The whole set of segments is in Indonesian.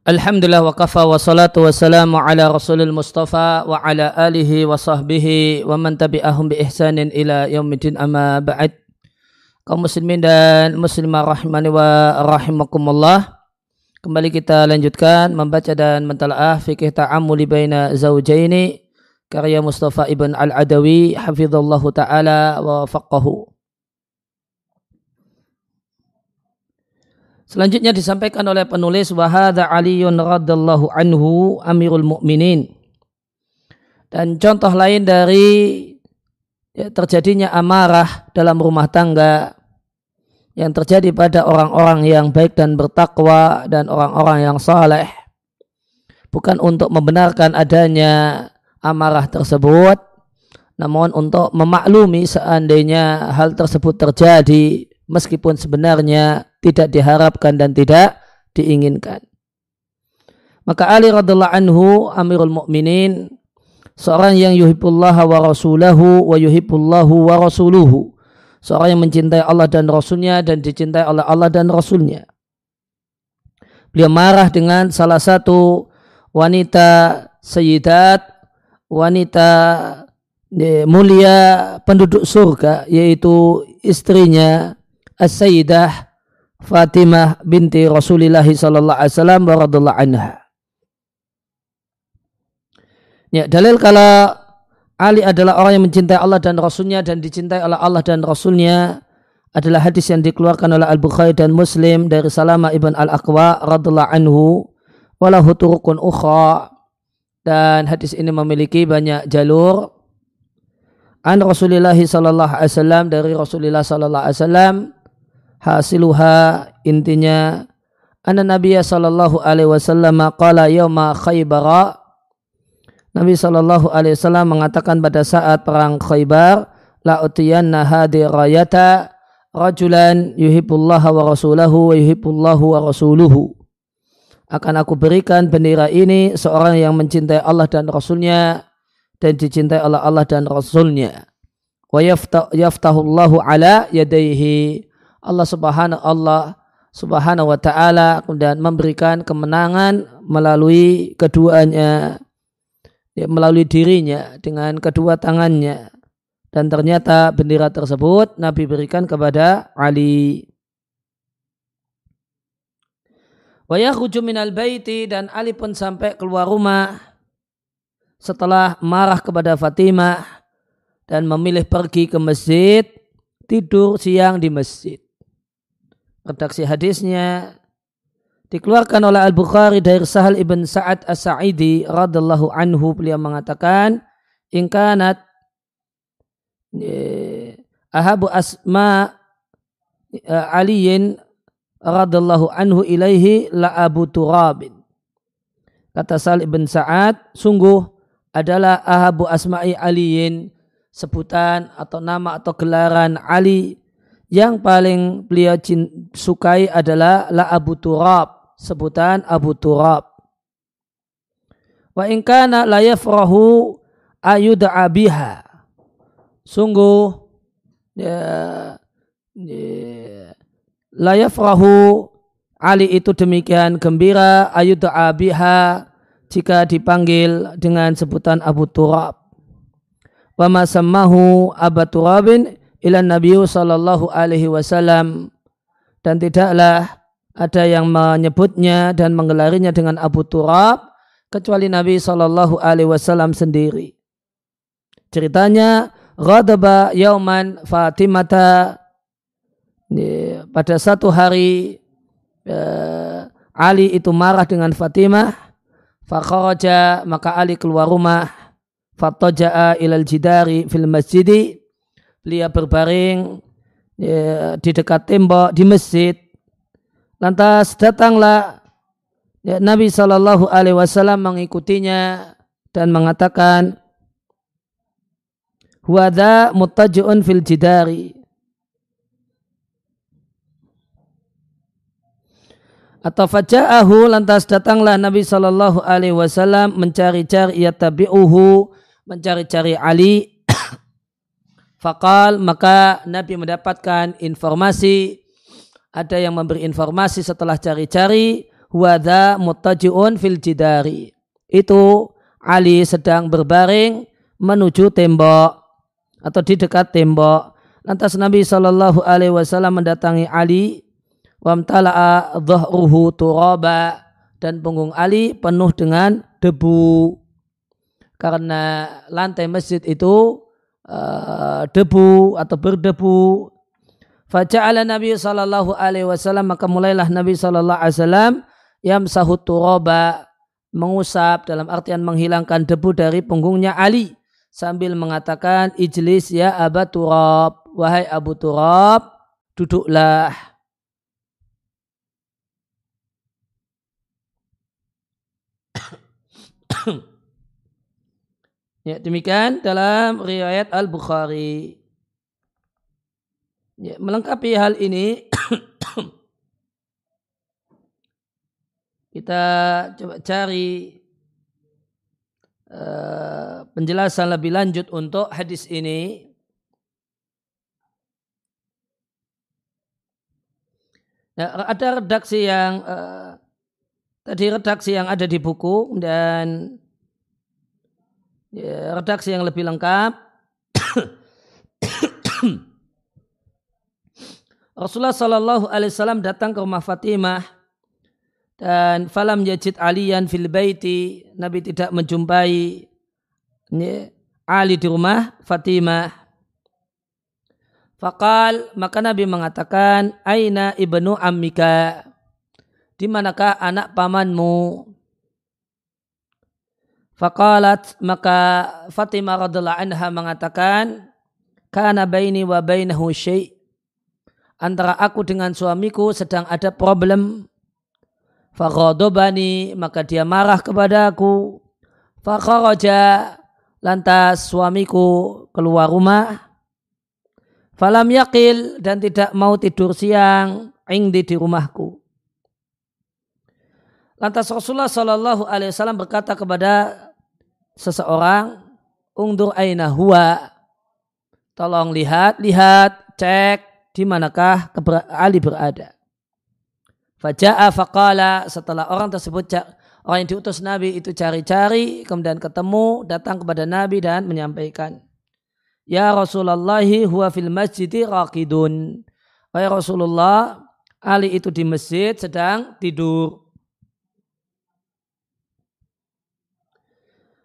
Alhamdulillah wa kafa wa salatu wa salamu ala rasulil mustafa wa ala alihi wa sahbihi wa man tabi'ahum bi ihsanin ila yaumidin amma ba'd. Kaum muslimin dan muslimah rahimani wa rahimakumullah kembali kita lanjutkan membaca dan mentalaah fikih ta'amuli baina zawjaini karya Mustafa ibn al-Adawi hafizallahu ta'ala wa faqahu Selanjutnya disampaikan oleh penulis wahada Aliun radallahu anhu amirul mukminin. Dan contoh lain dari ya, terjadinya amarah dalam rumah tangga yang terjadi pada orang-orang yang baik dan bertakwa dan orang-orang yang saleh bukan untuk membenarkan adanya amarah tersebut namun untuk memaklumi seandainya hal tersebut terjadi meskipun sebenarnya tidak diharapkan dan tidak diinginkan. Maka Ali radhiallahu anhu Amirul Mukminin seorang yang yuhibbullah wa rasulahu wa yuhibbullahu wa rasuluhu. Seorang yang mencintai Allah dan Rasulnya dan dicintai oleh Allah dan Rasulnya. Beliau marah dengan salah satu wanita sayyidat, wanita eh, mulia penduduk surga, yaitu istrinya As-Sayyidah Fatimah binti Rasulullah sallallahu alaihi wasallam wa radhiyallahu anha. Ya, dalil kalau Ali adalah orang yang mencintai Allah dan Rasulnya dan dicintai oleh Allah dan Rasulnya adalah hadis yang dikeluarkan oleh Al-Bukhari dan Muslim dari Salama ibn Al-Aqwa radhiallahu anhu. Walahu turukun ukhra. Dan hadis ini memiliki banyak jalur. An Rasulullah sallallahu alaihi wasallam dari Rasulullah sallallahu alaihi wasallam hasiluha intinya anna Nabi sallallahu alaihi wasallam qala yauma Khaybar. Nabi sallallahu alaihi wasallam mengatakan pada saat perang Khaybar la utiyanna hadi rayata rajulan yuhibbullah wa rasulahu wa yuhibbullahu wa rasuluhu. Akan aku berikan bendera ini seorang yang mencintai Allah dan Rasulnya dan dicintai oleh Allah dan Rasulnya. Wa yaftahullahu ala yadaihi Allah Subhanahu Allah Subhanahu wa taala kemudian memberikan kemenangan melalui keduanya ya, melalui dirinya dengan kedua tangannya dan ternyata bendera tersebut Nabi berikan kepada Ali. Wayah minal baiti dan Ali pun sampai keluar rumah setelah marah kepada Fatimah dan memilih pergi ke masjid tidur siang di masjid redaksi hadisnya dikeluarkan oleh Al-Bukhari dari Sahal ibn Sa'ad As-Sa'idi radallahu anhu. Beliau mengatakan ingkanat ahabu asma eh, aliyin radallahu anhu ilaihi la abu turabin. Kata Sahal ibn Sa'ad sungguh adalah ahabu asma'i aliyin sebutan atau nama atau gelaran Ali yang paling beliau sukai adalah la Abu Turab, sebutan Abu Turab. Wa in kana la yafrahu ayud'a biha. Sungguh ya, ya, la yafrahu Ali itu demikian gembira ayud'a biha jika dipanggil dengan sebutan Abu Turab. Wa ma sammahu Abu Turabin ila Nabi sallallahu alaihi wasallam. Dan tidaklah ada yang menyebutnya dan menggelarinya dengan Abu Turab kecuali Nabi sallallahu alaihi wasallam sendiri. Ceritanya ghadaba yauman Fatimata. Pada satu hari eh, Ali itu marah dengan Fatimah. Fakharaja maka Ali keluar rumah. Fataja'a ilal jidari fil masjidi beliau berbaring ya, di dekat tembok di masjid. Lantas datanglah ya, Nabi Shallallahu Alaihi Wasallam mengikutinya dan mengatakan, Wada mutajuun fil jidari. Atau faja'ahu lantas datanglah Nabi Shallallahu Alaihi Wasallam mencari-cari ia tabi'uhu mencari-cari Ali Fakal maka Nabi mendapatkan informasi ada yang memberi informasi setelah cari-cari huwadha muttaji'un fil jidari. Itu Ali sedang berbaring menuju tembok atau di dekat tembok. Lantas Nabi Shallallahu Alaihi Wasallam mendatangi Ali, wamtala'a dhahruhu turaba dan punggung Ali penuh dengan debu karena lantai masjid itu uh, debu atau berdebu. Faja'ala Nabi Shallallahu Alaihi Wasallam maka mulailah Nabi Shallallahu Alaihi Wasallam yang sahut turaba mengusap dalam artian menghilangkan debu dari punggungnya Ali sambil mengatakan ijlis ya Aba Turab wahai Abu Turab duduklah ya demikian dalam riwayat Al Bukhari ya, melengkapi hal ini kita coba cari uh, penjelasan lebih lanjut untuk hadis ini. Nah, ada redaksi yang uh, tadi redaksi yang ada di buku dan redaksi yang lebih lengkap. Rasulullah Shallallahu Alaihi Wasallam datang ke rumah Fatimah dan falam yajid aliyan fil baiti. Nabi tidak menjumpai Ali di rumah Fatimah. Fakal maka Nabi mengatakan Aina ibnu ammika? Di manakah anak pamanmu Fakalat maka Fatimah radhiallahu anha mengatakan kana baini wa bainahu syai' antara aku dengan suamiku sedang ada problem Faghadobani maka dia marah kepada aku. Fakharaja lantas suamiku keluar rumah. Falam yakil dan tidak mau tidur siang ingdi di rumahku. Lantas Rasulullah Shallallahu Alaihi Wasallam berkata kepada seseorang, ungdur aina huwa, tolong lihat, lihat, cek di manakah Ali berada. Faja'a faqala setelah orang tersebut orang yang diutus Nabi itu cari-cari kemudian ketemu datang kepada Nabi dan menyampaikan Ya Rasulullah huwa fil masjidi raqidun. Wahai Rasulullah, Ali itu di masjid sedang tidur.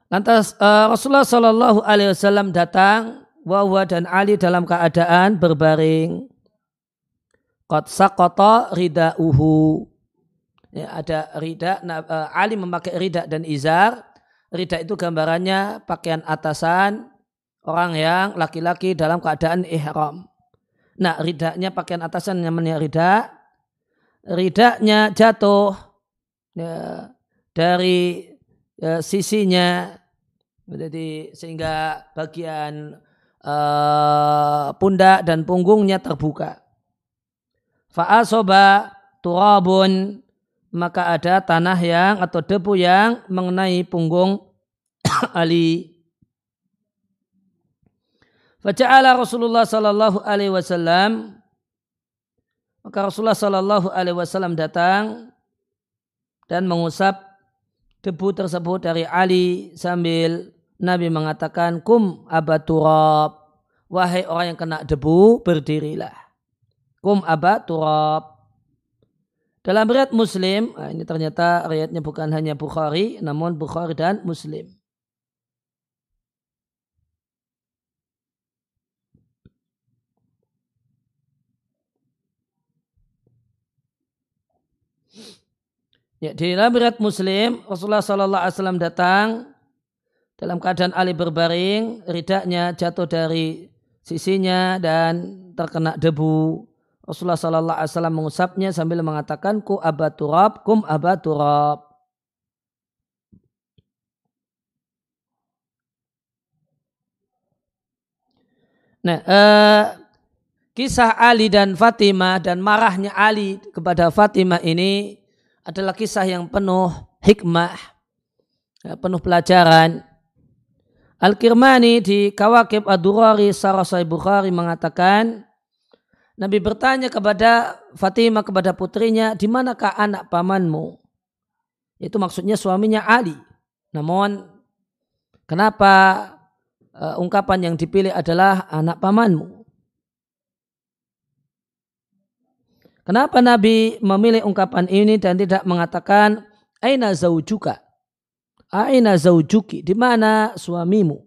Lantas uh, Rasulullah Shallallahu Alaihi Wasallam datang, wahwa dan Ali dalam keadaan berbaring. Qad saqata ridauhu. Ya, ada rida, nah, uh, Ali memakai rida dan izar. Rida itu gambarannya pakaian atasan orang yang laki-laki dalam keadaan ihram. Nah, ridanya pakaian atasan namanya rida. Ridanya jatuh ya, dari ya, sisinya jadi sehingga bagian uh, pundak dan punggungnya terbuka fa'asoba turabun maka ada tanah yang atau debu yang mengenai punggung Ali. Faja'ala Rasulullah sallallahu alaihi wasallam maka Rasulullah sallallahu alaihi wasallam datang dan mengusap debu tersebut dari Ali sambil Nabi mengatakan kum abaturab wahai orang yang kena debu berdirilah kum aba turab. Dalam riwayat Muslim, nah ini ternyata riwayatnya bukan hanya Bukhari, namun Bukhari dan Muslim. Ya, di dalam Muslim, Rasulullah Wasallam datang dalam keadaan Ali berbaring, ridaknya jatuh dari sisinya dan terkena debu. Rasulullah Wasallam mengusapnya sambil mengatakan ku abaturab kum abaturab. Nah, eh, kisah Ali dan Fatimah dan marahnya Ali kepada Fatimah ini adalah kisah yang penuh hikmah, ya, penuh pelajaran. Al-Kirmani di Kawakib Ad-Durari Sarasai Bukhari mengatakan, Nabi bertanya kepada Fatimah kepada putrinya, di manakah anak pamanmu? Itu maksudnya suaminya Ali. Namun kenapa uh, ungkapan yang dipilih adalah anak pamanmu? Kenapa Nabi memilih ungkapan ini dan tidak mengatakan aina zaujuka? Aina zaujuki? Di mana suamimu?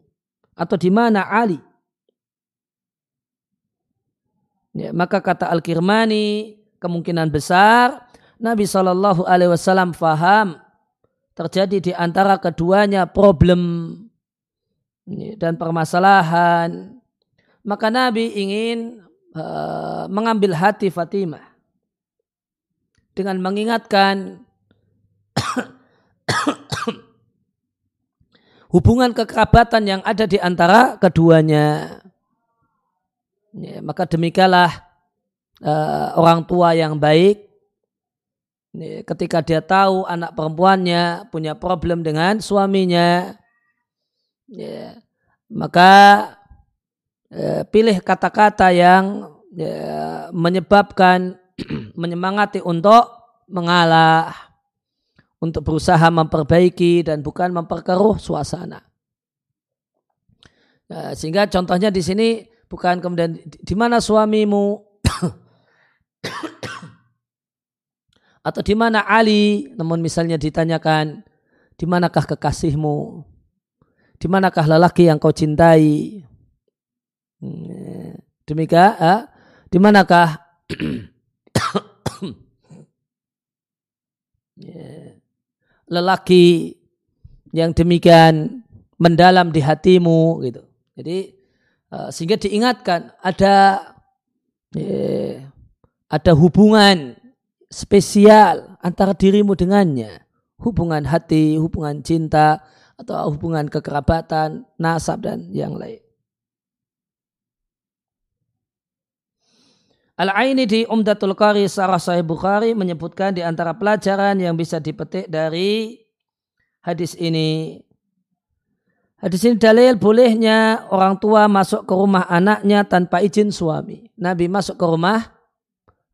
Atau di mana Ali? Ya, maka kata Al-Kirmani kemungkinan besar Nabi Shallallahu Alaihi Wasallam faham terjadi di antara keduanya problem dan permasalahan maka Nabi ingin uh, mengambil hati Fatimah dengan mengingatkan hubungan kekerabatan yang ada di antara keduanya. Ya, maka demikianlah uh, orang tua yang baik ya, ketika dia tahu anak perempuannya punya problem dengan suaminya, ya, maka uh, pilih kata-kata yang ya, menyebabkan menyemangati untuk mengalah, untuk berusaha memperbaiki dan bukan memperkeruh suasana. Nah, sehingga contohnya di sini bukan kemudian di mana suamimu atau di mana Ali, namun misalnya ditanyakan di manakah kekasihmu, di manakah lelaki yang kau cintai, hmm, demikian, eh, di manakah Ya. Lelaki yang demikian mendalam di hatimu gitu. Jadi uh, sehingga diingatkan ada ya, ada hubungan spesial antara dirimu dengannya, hubungan hati, hubungan cinta atau hubungan kekerabatan, nasab dan yang lain. Al-Aini di Umdatul Qari Sarah Sahih Bukhari menyebutkan di antara pelajaran yang bisa dipetik dari hadis ini. Hadis ini dalil bolehnya orang tua masuk ke rumah anaknya tanpa izin suami. Nabi masuk ke rumah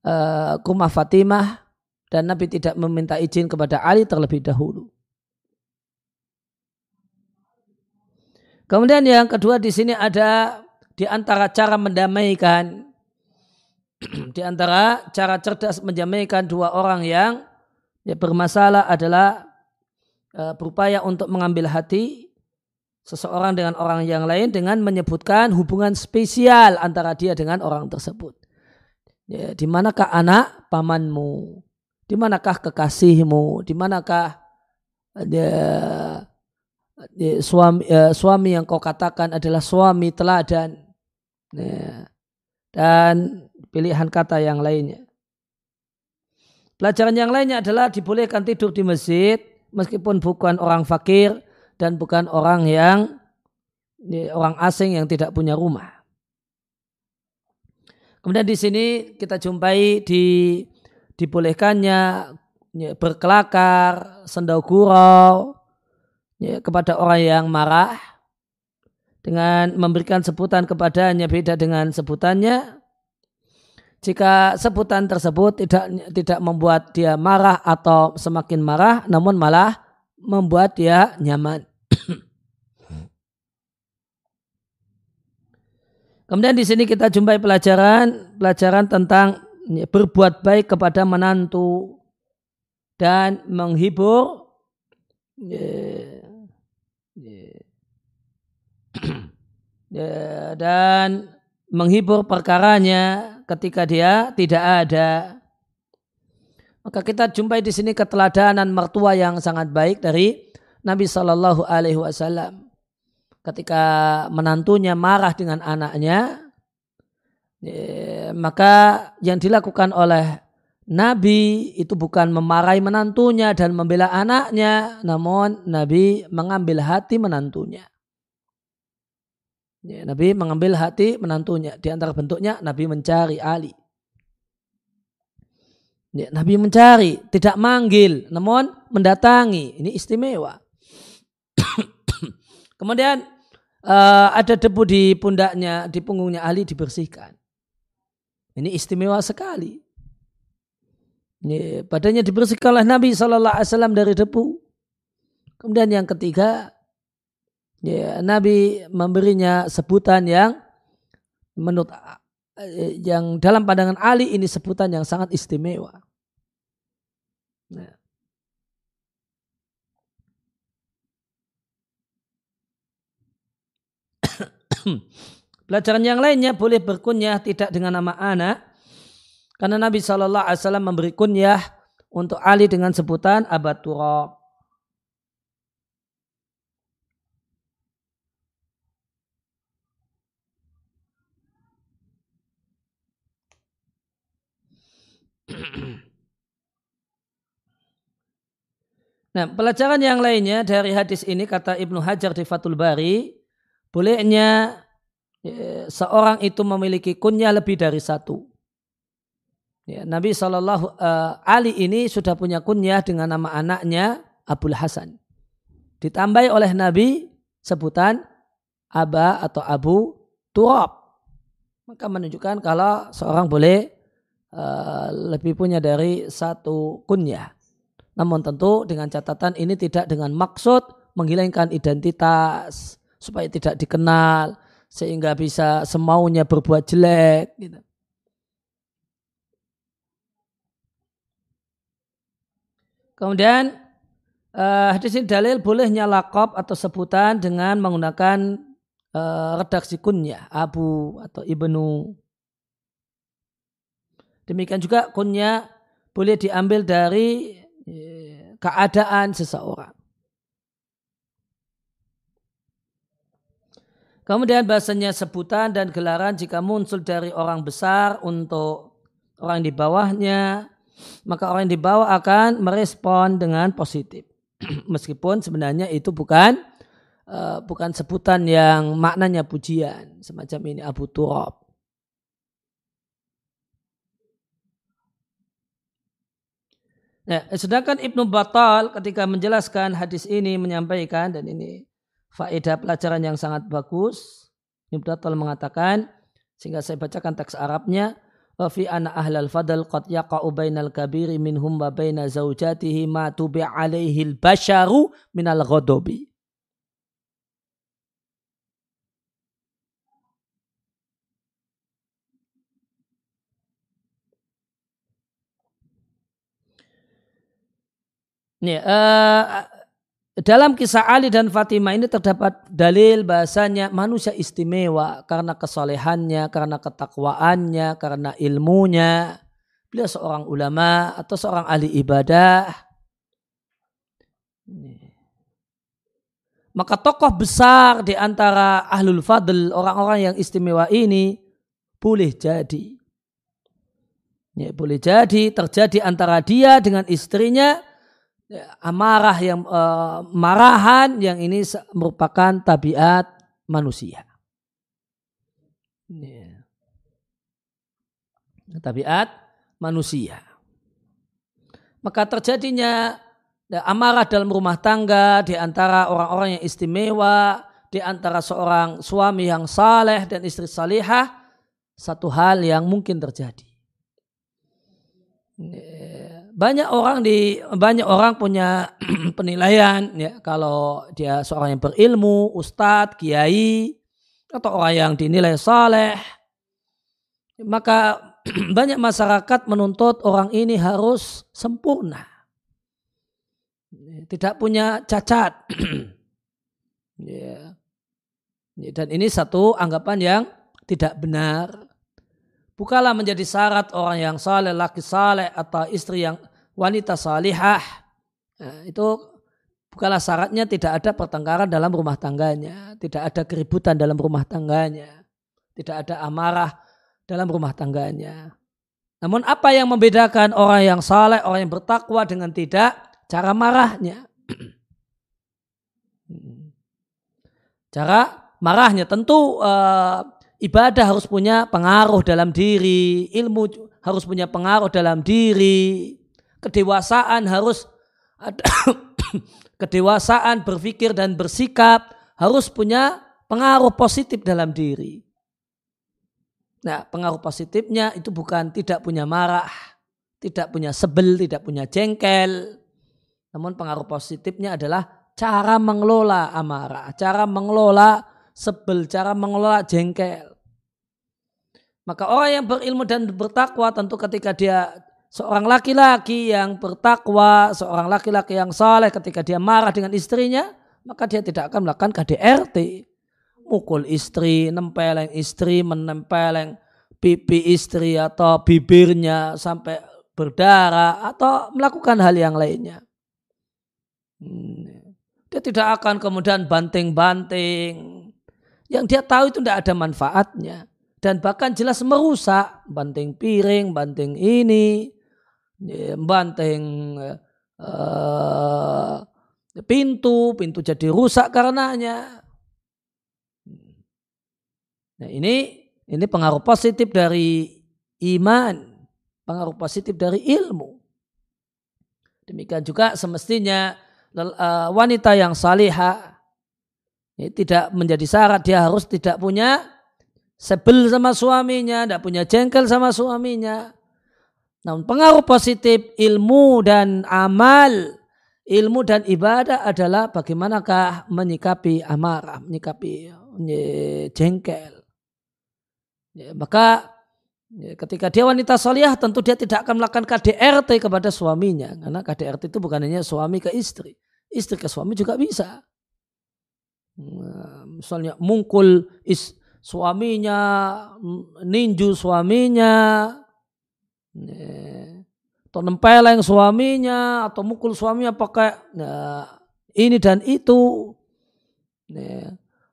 uh, ke rumah Fatimah dan Nabi tidak meminta izin kepada Ali terlebih dahulu. Kemudian yang kedua di sini ada di antara cara mendamaikan di antara cara cerdas menjamaikan dua orang yang ya, bermasalah adalah uh, berupaya untuk mengambil hati seseorang dengan orang yang lain dengan menyebutkan hubungan spesial antara dia dengan orang tersebut. Ya, di manakah anak pamanmu? Di manakah kekasihmu? Di manakah ya, ya, suami ya, suami yang kau katakan adalah suami teladan? Ya. Dan pilihan kata yang lainnya. Pelajaran yang lainnya adalah dibolehkan tidur di masjid meskipun bukan orang fakir dan bukan orang yang orang asing yang tidak punya rumah. Kemudian di sini kita jumpai di dibolehkannya ya, berkelakar, sendau gurau ya, kepada orang yang marah dengan memberikan sebutan kepadanya beda dengan sebutannya jika sebutan tersebut tidak tidak membuat dia marah atau semakin marah, namun malah membuat dia nyaman. Kemudian di sini kita jumpai pelajaran pelajaran tentang berbuat baik kepada menantu dan menghibur dan menghibur perkaranya ketika dia tidak ada. Maka kita jumpai di sini keteladanan mertua yang sangat baik dari Nabi Shallallahu Alaihi Wasallam. Ketika menantunya marah dengan anaknya, ya, maka yang dilakukan oleh Nabi itu bukan memarahi menantunya dan membela anaknya, namun Nabi mengambil hati menantunya. Ya, Nabi mengambil hati menantunya. Di antara bentuknya Nabi mencari Ali. Ya, Nabi mencari, tidak manggil, namun mendatangi. Ini istimewa. Kemudian uh, ada debu di pundaknya, di punggungnya Ali dibersihkan. Ini istimewa sekali. Ya, badannya dibersihkan oleh Nabi Wasallam dari debu. Kemudian yang ketiga, ya, Nabi memberinya sebutan yang menurut eh, yang dalam pandangan Ali ini sebutan yang sangat istimewa. Nah. Pelajaran yang lainnya boleh berkunyah tidak dengan nama anak karena Nabi Shallallahu Alaihi Wasallam memberi kunyah untuk Ali dengan sebutan Abad Nah, pelajaran yang lainnya dari hadis ini kata Ibnu Hajar di Fathul Bari, bolehnya ya, seorang itu memiliki kunyah lebih dari satu. Ya, Nabi Shallallahu uh, Ali ini sudah punya kunyah dengan nama anaknya Abdul Hasan. Ditambahi oleh Nabi sebutan Aba atau Abu Turab. Maka menunjukkan kalau seorang boleh uh, lebih punya dari satu kunyah. Namun tentu dengan catatan ini tidak dengan maksud menghilangkan identitas supaya tidak dikenal sehingga bisa semaunya berbuat jelek. Gitu. Kemudian uh, hadis ini dalil bolehnya lakop atau sebutan dengan menggunakan uh, redaksi kunyah Abu atau Ibnu. Demikian juga kunyah boleh diambil dari keadaan seseorang. Kemudian bahasanya sebutan dan gelaran jika muncul dari orang besar untuk orang di bawahnya maka orang yang dibawa akan merespon dengan positif. Meskipun sebenarnya itu bukan uh, bukan sebutan yang maknanya pujian semacam ini Abu Turab. Nah, sedangkan Ibnu Batal ketika menjelaskan hadis ini menyampaikan dan ini faedah pelajaran yang sangat bagus. Ibnu Batal mengatakan sehingga saya bacakan teks Arabnya fi anna ahlal fadl qad yaqa'u bainal kabiri minhum wa baina zaujatihi ma tubi alaihi al basharu minal ghadabi Nih, uh, dalam kisah Ali dan Fatimah ini terdapat dalil bahasanya manusia istimewa karena kesolehannya, karena ketakwaannya, karena ilmunya. Beliau seorang ulama atau seorang ahli ibadah. Maka tokoh besar di antara ahlul fadl, orang-orang yang istimewa ini boleh jadi. Ya, boleh jadi terjadi antara dia dengan istrinya Ya, amarah yang uh, marahan yang ini merupakan tabiat manusia. Ya. Tabiat manusia. Maka terjadinya ya, amarah dalam rumah tangga di antara orang-orang yang istimewa, di antara seorang suami yang saleh dan istri salihah, satu hal yang mungkin terjadi. Ya banyak orang di banyak orang punya penilaian ya kalau dia seorang yang berilmu, ustadz, kiai atau orang yang dinilai saleh maka banyak masyarakat menuntut orang ini harus sempurna. Tidak punya cacat. ya. Dan ini satu anggapan yang tidak benar. Bukalah menjadi syarat orang yang saleh, laki saleh atau istri yang wanita salihah. Nah, itu bukanlah syaratnya tidak ada pertengkaran dalam rumah tangganya, tidak ada keributan dalam rumah tangganya, tidak ada amarah dalam rumah tangganya. Namun apa yang membedakan orang yang saleh, orang yang bertakwa dengan tidak? Cara marahnya. Cara marahnya tentu uh, ibadah harus punya pengaruh dalam diri, ilmu harus punya pengaruh dalam diri, kedewasaan harus ada kedewasaan berpikir dan bersikap harus punya pengaruh positif dalam diri. Nah, pengaruh positifnya itu bukan tidak punya marah, tidak punya sebel, tidak punya jengkel. Namun pengaruh positifnya adalah cara mengelola amarah, cara mengelola sebel, cara mengelola jengkel. Maka orang yang berilmu dan bertakwa tentu ketika dia seorang laki-laki yang bertakwa, seorang laki-laki yang saleh ketika dia marah dengan istrinya, maka dia tidak akan melakukan KDRT. Mukul istri, nempeleng istri, menempeleng pipi istri atau bibirnya sampai berdarah atau melakukan hal yang lainnya. Hmm. Dia tidak akan kemudian banting-banting. Yang dia tahu itu tidak ada manfaatnya. Dan bahkan jelas merusak. Banting piring, banting ini. Banting uh, pintu. Pintu jadi rusak karenanya. Nah ini ini pengaruh positif dari iman. Pengaruh positif dari ilmu. Demikian juga semestinya uh, wanita yang salihah ini tidak menjadi syarat dia harus tidak punya sebel sama suaminya, tidak punya jengkel sama suaminya. Namun pengaruh positif ilmu dan amal, ilmu dan ibadah adalah bagaimanakah menyikapi amarah, menyikapi jengkel. Ya, maka ya, ketika dia wanita salihah tentu dia tidak akan melakukan KDRT kepada suaminya. Karena KDRT itu bukan hanya suami ke istri istri ke suami juga bisa. Misalnya mungkul is, suaminya, ninju suaminya, atau nempeleng suaminya, atau mukul suaminya pakai nah, ini dan itu,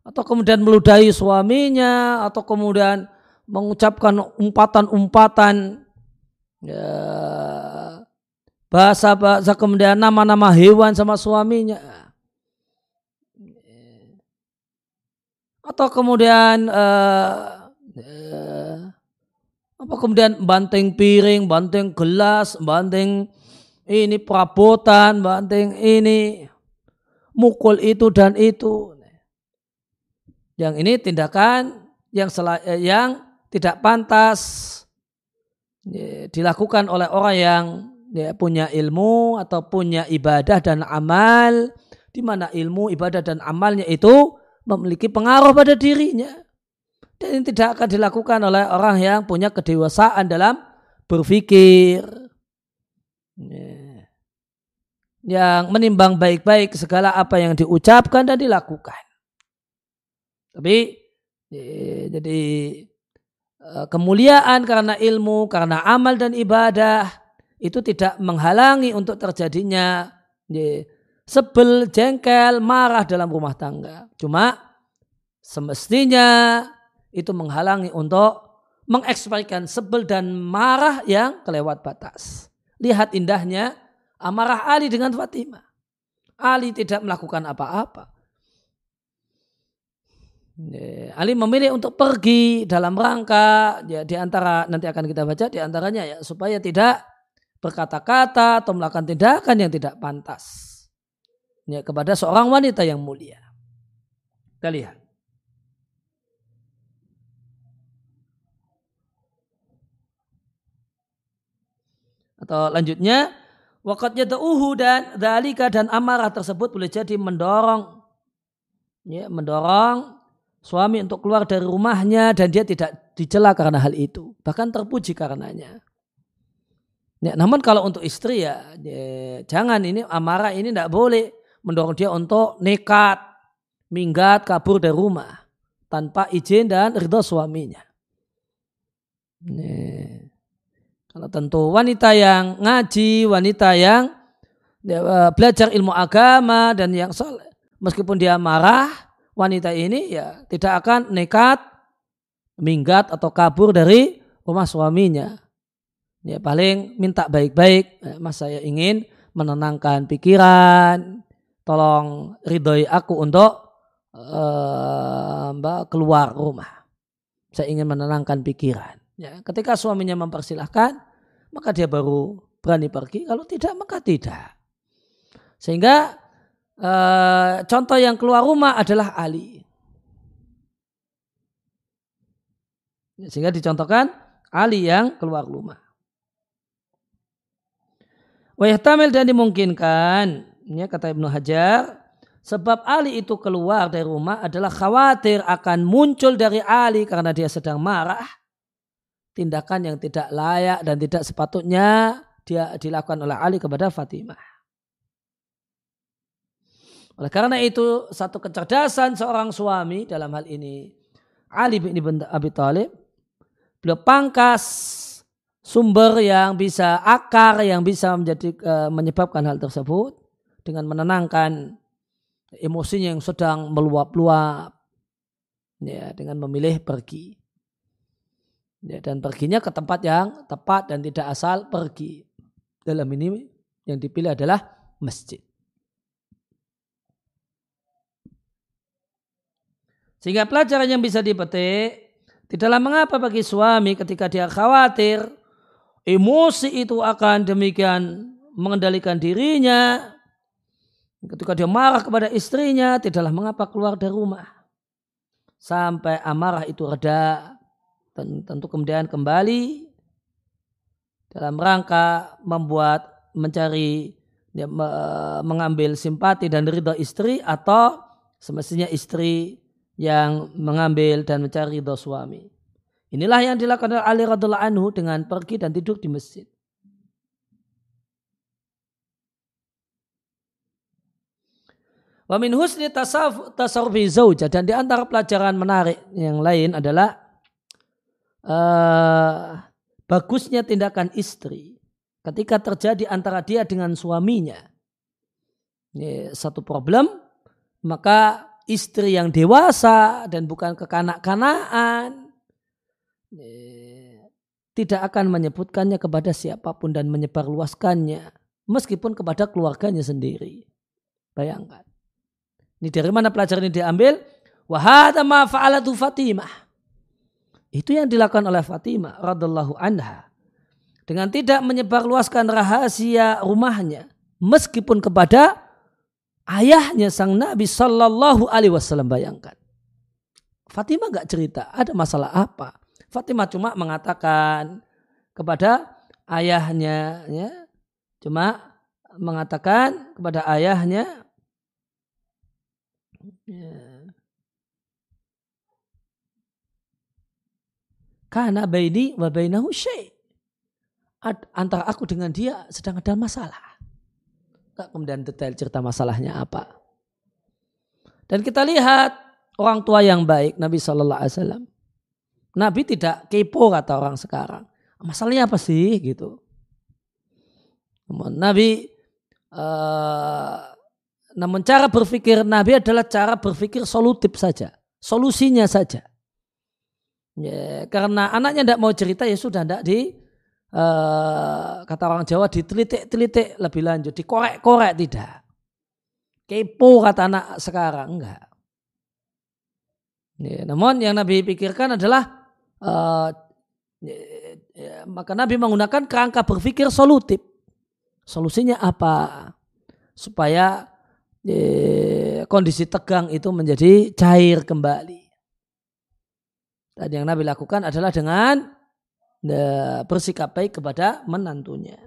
atau kemudian meludahi suaminya, atau kemudian mengucapkan umpatan-umpatan ya, bahasa bahasa kemudian nama-nama hewan sama suaminya atau kemudian uh, apa kemudian banting piring, banting gelas, banting ini perabotan, banting ini mukul itu dan itu. Yang ini tindakan yang sel- yang tidak pantas ya, dilakukan oleh orang yang ya, punya ilmu atau punya ibadah dan amal di mana ilmu, ibadah dan amalnya itu memiliki pengaruh pada dirinya. Dan ini tidak akan dilakukan oleh orang yang punya kedewasaan dalam berpikir. Ya. Yang menimbang baik-baik segala apa yang diucapkan dan dilakukan. Tapi jadi eh, kemuliaan karena ilmu, karena amal dan ibadah itu tidak menghalangi untuk terjadinya sebel, jengkel, marah dalam rumah tangga. Cuma semestinya itu menghalangi untuk mengekspresikan sebel dan marah yang kelewat batas. Lihat indahnya amarah Ali dengan Fatimah. Ali tidak melakukan apa-apa. Ali memilih untuk pergi dalam rangka ya di antara nanti akan kita baca di antaranya ya supaya tidak berkata-kata atau melakukan tindakan yang tidak pantas ya, kepada seorang wanita yang mulia. Kita lihat. Atau lanjutnya, wakatnya uhu dan dalika dan amarah tersebut boleh jadi mendorong ya, mendorong suami untuk keluar dari rumahnya dan dia tidak dicela karena hal itu. Bahkan terpuji karenanya. Ya, namun kalau untuk istri ya, ya jangan ini amarah ini tidak boleh mendorong dia untuk nekat, minggat, kabur dari rumah tanpa izin dan ridho suaminya. Ya. Kalau tentu wanita yang ngaji, wanita yang ya, belajar ilmu agama dan yang soleh, meskipun dia marah, wanita ini ya tidak akan nekat, minggat atau kabur dari rumah suaminya Ya paling minta baik-baik, eh, Mas saya ingin menenangkan pikiran, tolong ridhoi aku untuk uh, keluar rumah. Saya ingin menenangkan pikiran. Ya, ketika suaminya mempersilahkan, maka dia baru berani pergi. Kalau tidak, maka tidak. Sehingga uh, contoh yang keluar rumah adalah Ali. Sehingga dicontohkan Ali yang keluar rumah. Wayahtamil dan dimungkinkan, ya kata Ibnu Hajar, sebab Ali itu keluar dari rumah adalah khawatir akan muncul dari Ali karena dia sedang marah. Tindakan yang tidak layak dan tidak sepatutnya dia dilakukan oleh Ali kepada Fatimah. Oleh karena itu satu kecerdasan seorang suami dalam hal ini Ali bin Abi Thalib beliau pangkas sumber yang bisa akar yang bisa menjadi uh, menyebabkan hal tersebut dengan menenangkan emosinya yang sedang meluap-luap ya dengan memilih pergi ya, dan perginya ke tempat yang tepat dan tidak asal pergi dalam ini yang dipilih adalah masjid sehingga pelajaran yang bisa dipetik tidaklah mengapa bagi suami ketika dia khawatir emosi itu akan demikian mengendalikan dirinya. Ketika dia marah kepada istrinya, tidaklah mengapa keluar dari rumah. Sampai amarah itu reda. Tentu kemudian kembali dalam rangka membuat mencari ya, mengambil simpati dan ridho istri atau semestinya istri yang mengambil dan mencari ridho suami. Inilah yang dilakukan oleh Ali radhiallahu anhu dengan pergi dan tidur di masjid. Wa min husni tasarrufi zaujah dan di antara pelajaran menarik yang lain adalah uh, bagusnya tindakan istri ketika terjadi antara dia dengan suaminya. Ini satu problem, maka istri yang dewasa dan bukan kekanak-kanaan tidak akan menyebutkannya kepada siapa pun dan menyebarluaskannya meskipun kepada keluarganya sendiri. Bayangkan. Ini dari mana pelajaran ini diambil? Wahada Fatimah. Itu yang dilakukan oleh Fatimah radallahu anha. Dengan tidak menyebarluaskan rahasia rumahnya. Meskipun kepada ayahnya sang Nabi sallallahu alaihi wasallam bayangkan. Fatimah gak cerita ada masalah apa. Fatimah cuma mengatakan kepada ayahnya ya cuma mengatakan kepada ayahnya ya, karena baini wa bainahu antara aku dengan dia sedang ada masalah. Kemudian detail cerita masalahnya apa. Dan kita lihat orang tua yang baik Nabi Shallallahu Alaihi Wasallam Nabi tidak kepo kata orang sekarang. Masalahnya apa sih gitu. Nabi uh, namun cara berpikir Nabi adalah cara berpikir solutif saja, solusinya saja. Ya, karena anaknya tidak mau cerita ya sudah tidak di uh, kata orang Jawa ditelitik-telitik lebih lanjut, dikorek-korek tidak. Kepo kata anak sekarang enggak. Ya, namun yang Nabi pikirkan adalah uh, ya, maka Nabi menggunakan kerangka berpikir solutif. Solusinya apa? Supaya ya, kondisi tegang itu menjadi cair kembali. Dan yang Nabi lakukan adalah dengan ya, bersikap baik kepada menantunya.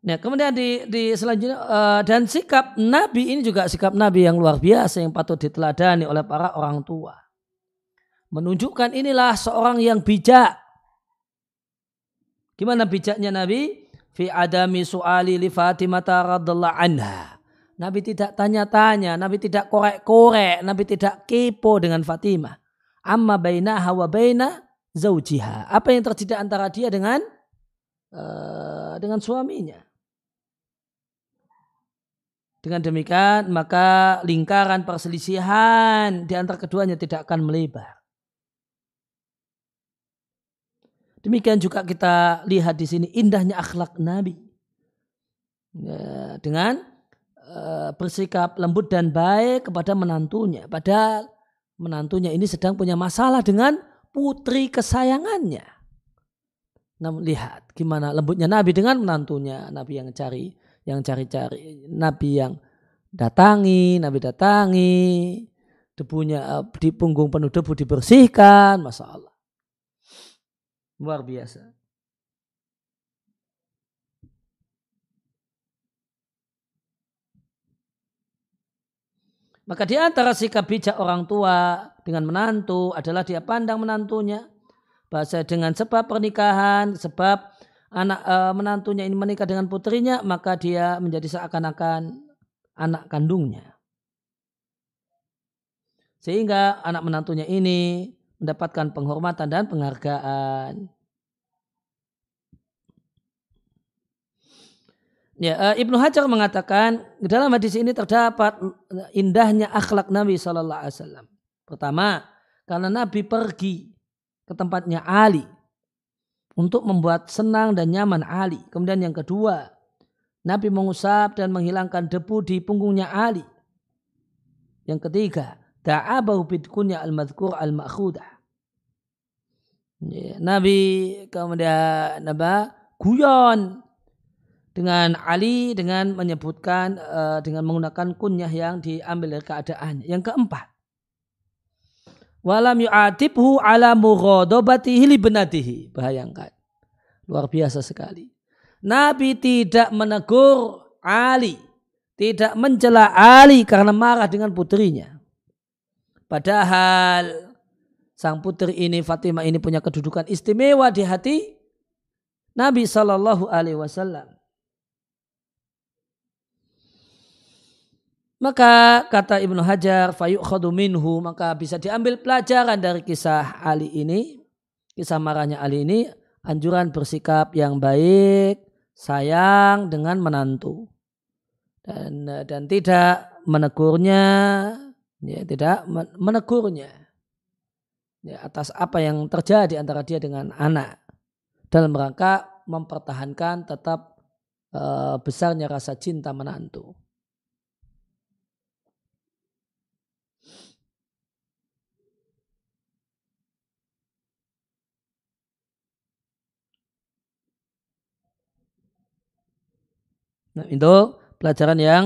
Nah, kemudian di, di selanjutnya uh, dan sikap Nabi ini juga sikap Nabi yang luar biasa yang patut diteladani oleh para orang tua. Menunjukkan inilah seorang yang bijak. Gimana bijaknya Nabi? Fi adami su'ali li Fatimah radhiallahu anha. Nabi tidak tanya-tanya, Nabi tidak korek-korek, Nabi tidak kepo dengan Fatimah. Amma baina hawa baina zaujiha. Apa yang terjadi antara dia dengan uh, dengan suaminya. Dengan demikian maka lingkaran perselisihan di antara keduanya tidak akan melebar. Demikian juga kita lihat di sini indahnya akhlak Nabi. Ya, dengan uh, bersikap lembut dan baik kepada menantunya. Padahal menantunya ini sedang punya masalah dengan putri kesayangannya. Namun lihat gimana lembutnya Nabi dengan menantunya. Nabi yang cari yang cari-cari nabi yang datangi, nabi datangi, debunya eh, di punggung penuh debu dibersihkan, masya Allah. Luar biasa. Maka di antara sikap bijak orang tua dengan menantu adalah dia pandang menantunya. Bahasa dengan sebab pernikahan, sebab anak e, menantunya ini menikah dengan putrinya, maka dia menjadi seakan-akan anak kandungnya. Sehingga anak menantunya ini mendapatkan penghormatan dan penghargaan. Ya, uh, Ibnu Hajar mengatakan dalam hadis ini terdapat indahnya akhlak Nabi Shallallahu Alaihi Wasallam. Pertama, karena Nabi pergi ke tempatnya Ali untuk membuat senang dan nyaman Ali. Kemudian yang kedua, Nabi mengusap dan menghilangkan debu di punggungnya Ali. Yang ketiga, da'abahu bidkunya al-madhkur al-ma'khudah. Nabi kemudian Nabi guyon dengan Ali dengan menyebutkan uh, dengan menggunakan kunyah yang diambil dari keadaan. Yang keempat, walam yu'atibhu ala mughadabatihi li benatihi. Bayangkan. Luar biasa sekali. Nabi tidak menegur Ali, tidak mencela Ali karena marah dengan putrinya. Padahal sang putri ini Fatimah ini punya kedudukan istimewa di hati Nabi Shallallahu Alaihi Wasallam. Maka kata Ibnu Hajar, fayukhadu minhu, maka bisa diambil pelajaran dari kisah Ali ini, kisah marahnya Ali ini, anjuran bersikap yang baik, sayang dengan menantu. Dan dan tidak menegurnya, ya, tidak menegurnya ya, atas apa yang terjadi antara dia dengan anak dalam rangka mempertahankan tetap uh, besarnya rasa cinta menantu. Nah, itu pelajaran yang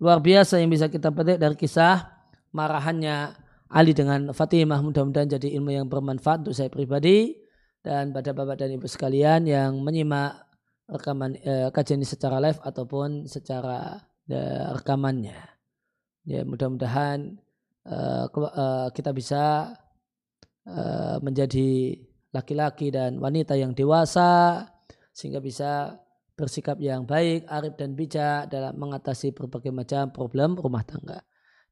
luar biasa yang bisa kita petik dari kisah marahannya Ali dengan Fatimah. Mudah-mudahan jadi ilmu yang bermanfaat untuk saya pribadi dan pada bapak dan ibu sekalian yang menyimak rekaman eh, kajian ini secara live ataupun secara eh, rekamannya. Ya, mudah-mudahan eh, eh, kita bisa eh, menjadi laki-laki dan wanita yang dewasa sehingga bisa bersikap yang baik, arif dan bijak dalam mengatasi berbagai macam problem rumah tangga.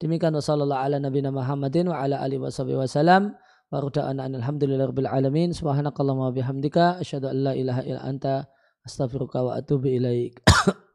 Demikian wasallallahu ala nabiyina Muhammadin wa ala alihi wasallam wa alamin subhanakallahumma bihamdika asyhadu an la ilaha illa anta astaghfiruka wa atubu ilaik.